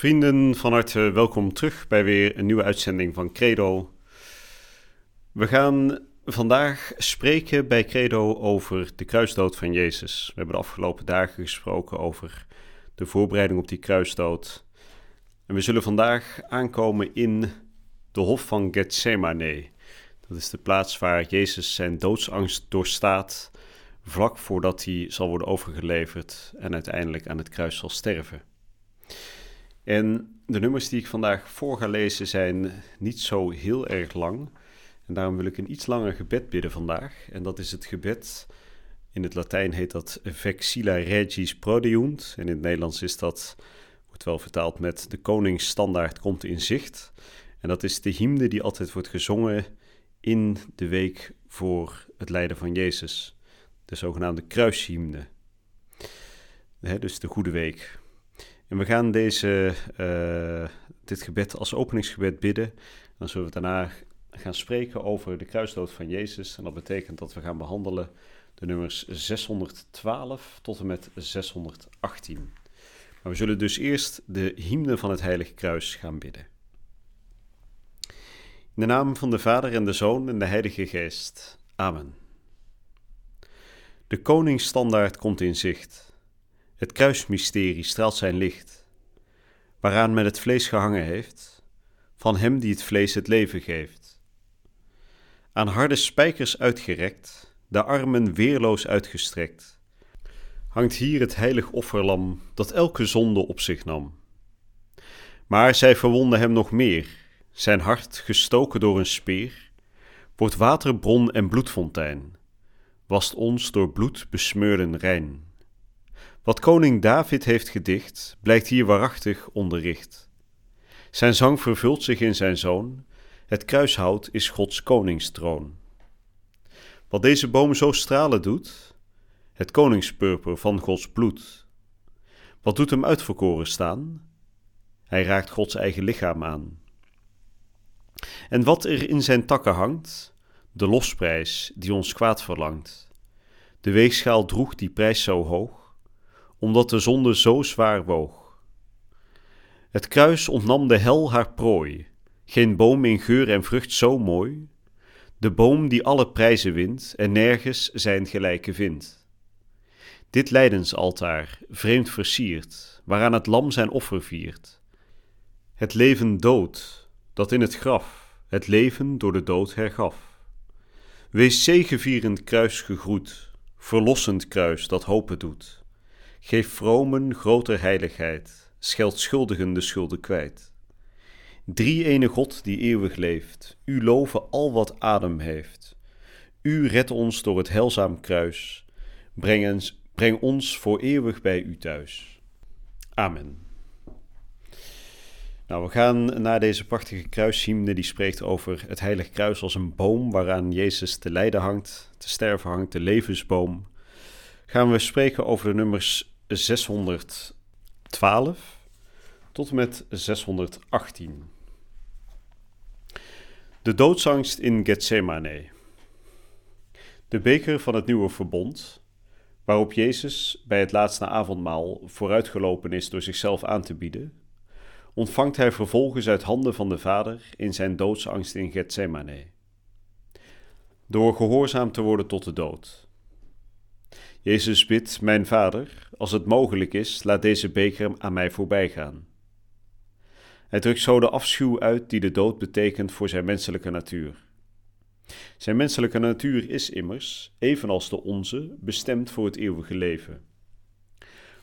Vrienden, van harte welkom terug bij weer een nieuwe uitzending van Credo. We gaan vandaag spreken bij Credo over de kruisdood van Jezus. We hebben de afgelopen dagen gesproken over de voorbereiding op die kruisdood. En we zullen vandaag aankomen in de hof van Gethsemane. Dat is de plaats waar Jezus zijn doodsangst doorstaat, vlak voordat hij zal worden overgeleverd en uiteindelijk aan het kruis zal sterven. En de nummers die ik vandaag voor ga lezen zijn niet zo heel erg lang. En daarom wil ik een iets langer gebed bidden vandaag. En dat is het gebed, in het Latijn heet dat Vexilla Regis Prodeunt. En in het Nederlands is dat, wordt wel vertaald met de koningsstandaard komt in zicht. En dat is de hymne die altijd wordt gezongen in de week voor het lijden van Jezus. De zogenaamde kruishymne. dus de Goede Week. En we gaan deze, uh, dit gebed als openingsgebed bidden. Dan zullen we daarna gaan spreken over de kruisdood van Jezus. En dat betekent dat we gaan behandelen de nummers 612 tot en met 618. Maar we zullen dus eerst de hymne van het Heilige Kruis gaan bidden. In de naam van de Vader en de Zoon en de Heilige Geest. Amen. De koningsstandaard komt in zicht. Het kruismysterie straalt zijn licht, waaraan men het vlees gehangen heeft, van hem die het vlees het leven geeft. Aan harde spijkers uitgerekt, de armen weerloos uitgestrekt, hangt hier het heilig offerlam dat elke zonde op zich nam. Maar zij verwonden hem nog meer, zijn hart gestoken door een speer, wordt waterbron en bloedfontein, wast ons door bloed besmeurden rein. Wat koning David heeft gedicht, blijkt hier waarachtig onderricht. Zijn zang vervult zich in zijn zoon, het kruishout is Gods koningstroon. Wat deze boom zo stralen doet, het koningspurper van Gods bloed. Wat doet hem uitverkoren staan? Hij raakt Gods eigen lichaam aan. En wat er in zijn takken hangt, de losprijs die ons kwaad verlangt. De weegschaal droeg die prijs zo hoog, omdat de zonde zo zwaar woog. Het kruis ontnam de hel haar prooi, geen boom in geur en vrucht zo mooi, de boom die alle prijzen wint en nergens zijn gelijke vindt. Dit lijdensaltaar, vreemd versierd, waaraan het lam zijn offer viert. Het leven dood, dat in het graf het leven door de dood hergaf. Wees zegevierend kruis gegroet, verlossend kruis dat hopen doet. Geef vromen groter heiligheid, scheld schuldigen de schulden kwijt. Drie ene God die eeuwig leeft, u loven al wat adem heeft. U redt ons door het heilzaam kruis, breng breng ons voor eeuwig bij u thuis. Amen. Nou, we gaan naar deze prachtige kruishymne die spreekt over het heilige kruis als een boom waaraan Jezus te lijden hangt, te sterven hangt, de levensboom. Gaan we spreken over de nummers 612 tot en met 618. De doodsangst in Gethsemane. De beker van het nieuwe verbond, waarop Jezus bij het laatste avondmaal vooruitgelopen is door zichzelf aan te bieden, ontvangt hij vervolgens uit handen van de Vader in zijn doodsangst in Gethsemane. Door gehoorzaam te worden tot de dood. Jezus bidt, mijn Vader, als het mogelijk is, laat deze beker aan mij voorbij gaan. Hij drukt zo de afschuw uit die de dood betekent voor zijn menselijke natuur. Zijn menselijke natuur is immers, evenals de onze, bestemd voor het eeuwige leven.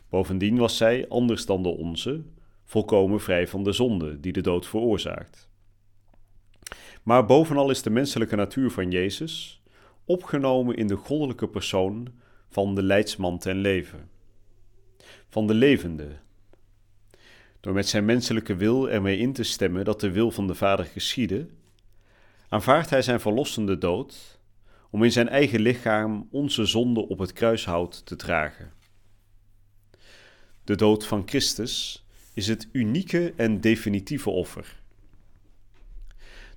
Bovendien was zij, anders dan de onze, volkomen vrij van de zonde die de dood veroorzaakt. Maar bovenal is de menselijke natuur van Jezus, opgenomen in de goddelijke persoon van de leidsman ten leven van de levende. door met zijn menselijke wil ermee in te stemmen dat de wil van de Vader geschiedde, aanvaardt hij zijn verlossende dood om in zijn eigen lichaam onze zonde op het kruishout te dragen. De dood van Christus is het unieke en definitieve offer.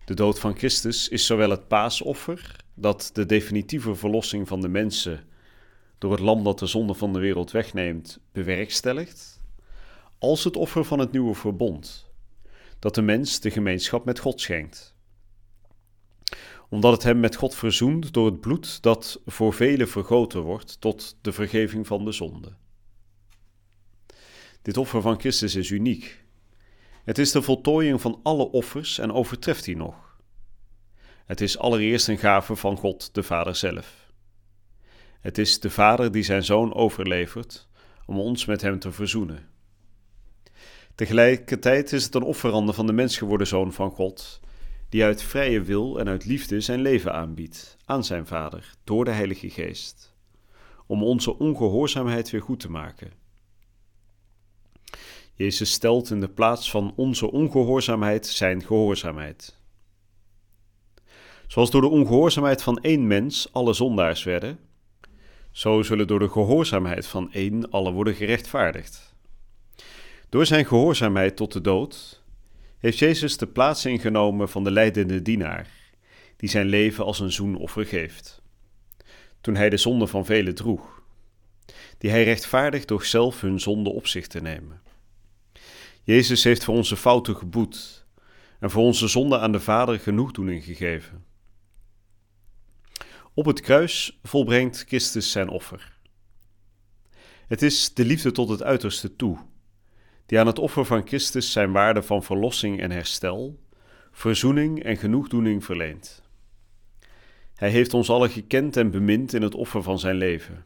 De dood van Christus is zowel het paasoffer, dat de definitieve verlossing van de mensen door het lam dat de zonde van de wereld wegneemt, bewerkstelligt, als het offer van het nieuwe verbond, dat de mens de gemeenschap met God schenkt. Omdat het hem met God verzoent door het bloed dat voor velen vergoten wordt tot de vergeving van de zonde. Dit offer van Christus is uniek. Het is de voltooiing van alle offers en overtreft die nog. Het is allereerst een gave van God de Vader zelf. Het is de Vader die zijn Zoon overlevert om ons met Hem te verzoenen. Tegelijkertijd is het een offerande van de mens geworden Zoon van God, die uit vrije wil en uit liefde zijn leven aanbiedt aan zijn Vader door de Heilige Geest, om onze ongehoorzaamheid weer goed te maken. Jezus stelt in de plaats van onze ongehoorzaamheid zijn gehoorzaamheid. Zoals door de ongehoorzaamheid van één mens alle zondaars werden, zo zullen door de gehoorzaamheid van één alle worden gerechtvaardigd. Door zijn gehoorzaamheid tot de dood heeft Jezus de plaats ingenomen van de leidende dienaar, die zijn leven als een zoenoffer geeft. Toen hij de zonde van velen droeg, die hij rechtvaardigt door zelf hun zonde op zich te nemen. Jezus heeft voor onze fouten geboet en voor onze zonde aan de Vader genoegdoening gegeven. Op het kruis volbrengt Christus zijn offer. Het is de liefde tot het uiterste toe, die aan het offer van Christus zijn waarde van verlossing en herstel, verzoening en genoegdoening verleent. Hij heeft ons allen gekend en bemind in het offer van zijn leven.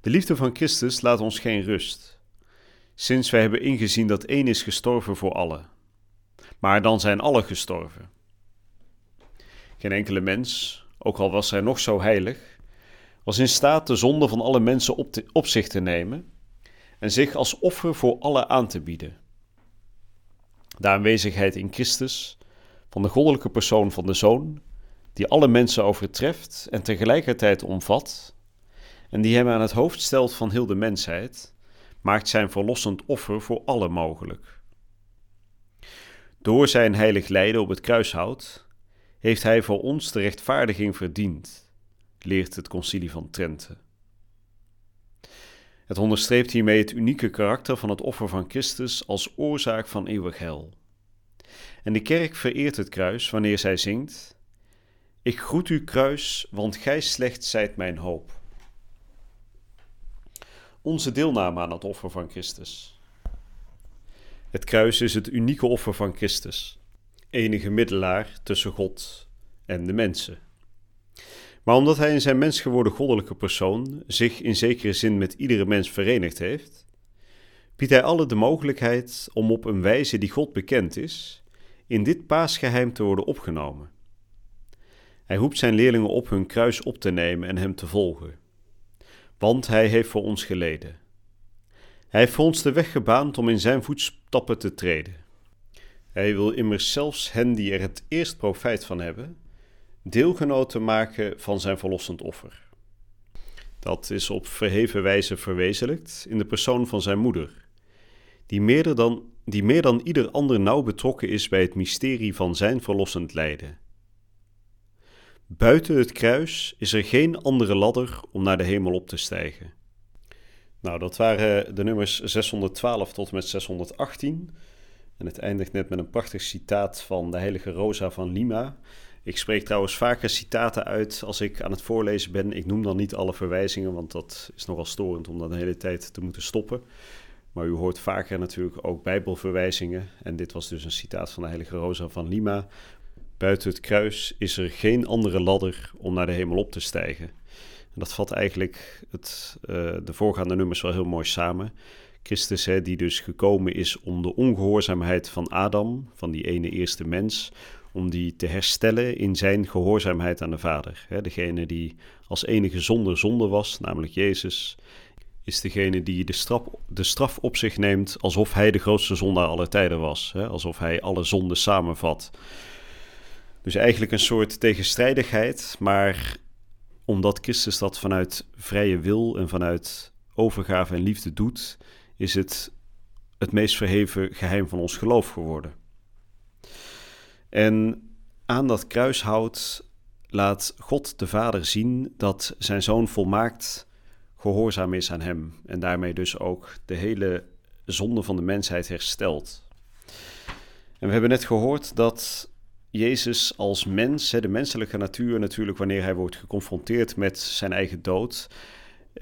De liefde van Christus laat ons geen rust, sinds wij hebben ingezien dat één is gestorven voor allen. Maar dan zijn alle gestorven. Geen enkele mens, ook al was hij nog zo heilig, was in staat de zonde van alle mensen op, zich te nemen en zich als offer voor alle aan te bieden. De aanwezigheid in Christus van de goddelijke persoon van de Zoon, die alle mensen overtreft en tegelijkertijd omvat, en die hem aan het hoofd stelt van heel de mensheid, maakt zijn verlossend offer voor alle mogelijk. Door zijn heilig lijden op het kruishout heeft hij voor ons de rechtvaardiging verdiend, leert het Concilie van Trente. Het onderstreept hiermee het unieke karakter van het offer van Christus als oorzaak van eeuwig heil. En de kerk vereert het kruis wanneer zij zingt: Ik groet u kruis, want gij slechts zijt mijn hoop. Onze deelname aan het offer van Christus. Het kruis is het unieke offer van Christus enige middelaar tussen God en de mensen. Maar omdat hij in zijn mens geworden goddelijke persoon zich in zekere zin met iedere mens verenigd heeft, biedt hij alle de mogelijkheid om op een wijze die God bekend is, in dit paasgeheim te worden opgenomen. Hij roept zijn leerlingen op hun kruis op te nemen en hem te volgen, want hij heeft voor ons geleden. Hij heeft voor ons de weg gebaand om in zijn voetstappen te treden. Hij wil immers zelfs hen die er het eerst profijt van hebben, deelgenoten maken van zijn verlossend offer. Dat is op verheven wijze verwezenlijkt in de persoon van zijn moeder, die meer dan, die meer dan ieder ander nauw betrokken is bij het mysterie van zijn verlossend lijden. Buiten het kruis is er geen andere ladder om naar de hemel op te stijgen. Nou, dat waren de nummers 612 tot en met 618. En het eindigt net met een prachtig citaat van de heilige Rosa van Lima. Ik spreek trouwens vaker citaten uit als ik aan het voorlezen ben. Ik noem dan niet alle verwijzingen, want dat is nogal storend om dan de hele tijd te moeten stoppen. Maar u hoort vaker natuurlijk ook Bijbelverwijzingen. En dit was dus een citaat van de heilige Rosa van Lima. Buiten het kruis is er geen andere ladder om naar de hemel op te stijgen. En dat vat eigenlijk het, uh, de voorgaande nummers wel heel mooi samen. Christus, hè, die dus gekomen is om de ongehoorzaamheid van Adam, van die ene eerste mens, om die te herstellen in zijn gehoorzaamheid aan de Vader. Hè, degene die als enige zonder zonde was, namelijk Jezus, is degene die de straf, de straf op zich neemt alsof hij de grootste zondaar aller tijden was. Hè? Alsof hij alle zonden samenvat. Dus eigenlijk een soort tegenstrijdigheid, maar omdat Christus dat vanuit vrije wil en vanuit overgave en liefde doet, is het het meest verheven geheim van ons geloof geworden. En aan dat kruishout laat God de Vader zien dat zijn zoon volmaakt gehoorzaam is aan hem en daarmee dus ook de hele zonde van de mensheid herstelt. En we hebben net gehoord dat Jezus als mens, de menselijke natuur natuurlijk, wanneer hij wordt geconfronteerd met zijn eigen dood,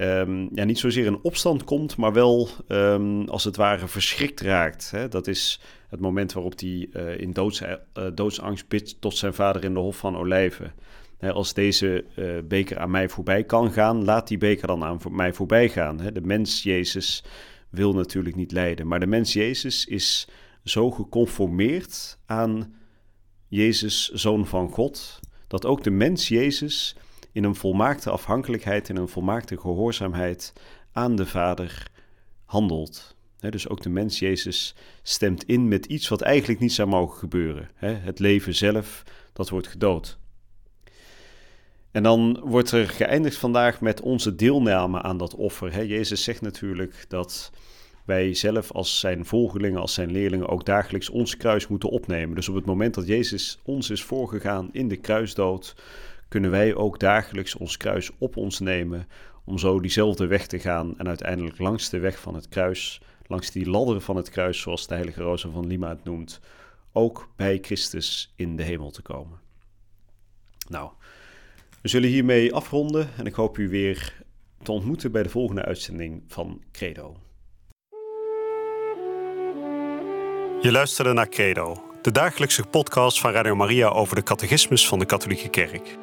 um, ja, niet zozeer in opstand komt, maar wel um, als het ware verschrikt raakt. Hè? Dat is het moment waarop hij uh, in doods, uh, doodsangst bidt tot zijn vader in de Hof van Olijven. Hè, als deze beker aan mij voorbij kan gaan, laat die beker dan aan mij voorbij gaan. Hè? De mens Jezus wil natuurlijk niet lijden, maar de mens Jezus is zo geconformeerd aan Jezus, zoon van God, dat ook de mens Jezus in een volmaakte afhankelijkheid, in een volmaakte gehoorzaamheid aan de Vader handelt. dus ook de mens Jezus stemt in met iets wat eigenlijk niet zou mogen gebeuren. het leven zelf, dat wordt gedood. En dan wordt er geëindigd vandaag met onze deelname aan dat offer. Jezus zegt natuurlijk dat wij zelf als zijn volgelingen, als zijn leerlingen ook dagelijks ons kruis moeten opnemen. Dus op het moment dat Jezus ons is voorgegaan in de kruisdood, kunnen wij ook dagelijks ons kruis op ons nemen om zo diezelfde weg te gaan en uiteindelijk langs de weg van het kruis, langs die ladder van het kruis, zoals de heilige Rosa van Lima het noemt, ook bij Christus in de hemel te komen. Nou, we zullen hiermee afronden en ik hoop u weer te ontmoeten bij de volgende uitzending van Credo. Je luisterde naar Credo, de dagelijkse podcast van Radio Maria over de catechismus van de Katholieke Kerk.